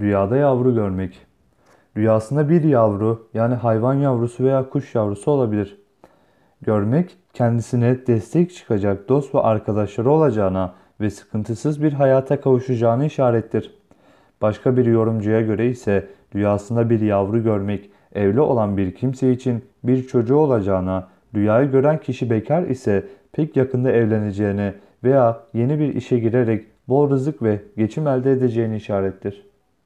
Rüyada yavru görmek. Rüyasında bir yavru yani hayvan yavrusu veya kuş yavrusu olabilir. Görmek kendisine destek çıkacak dost ve arkadaşları olacağına ve sıkıntısız bir hayata kavuşacağını işarettir. Başka bir yorumcuya göre ise rüyasında bir yavru görmek evli olan bir kimse için bir çocuğu olacağına, rüyayı gören kişi bekar ise pek yakında evleneceğine veya yeni bir işe girerek bol rızık ve geçim elde edeceğini işarettir.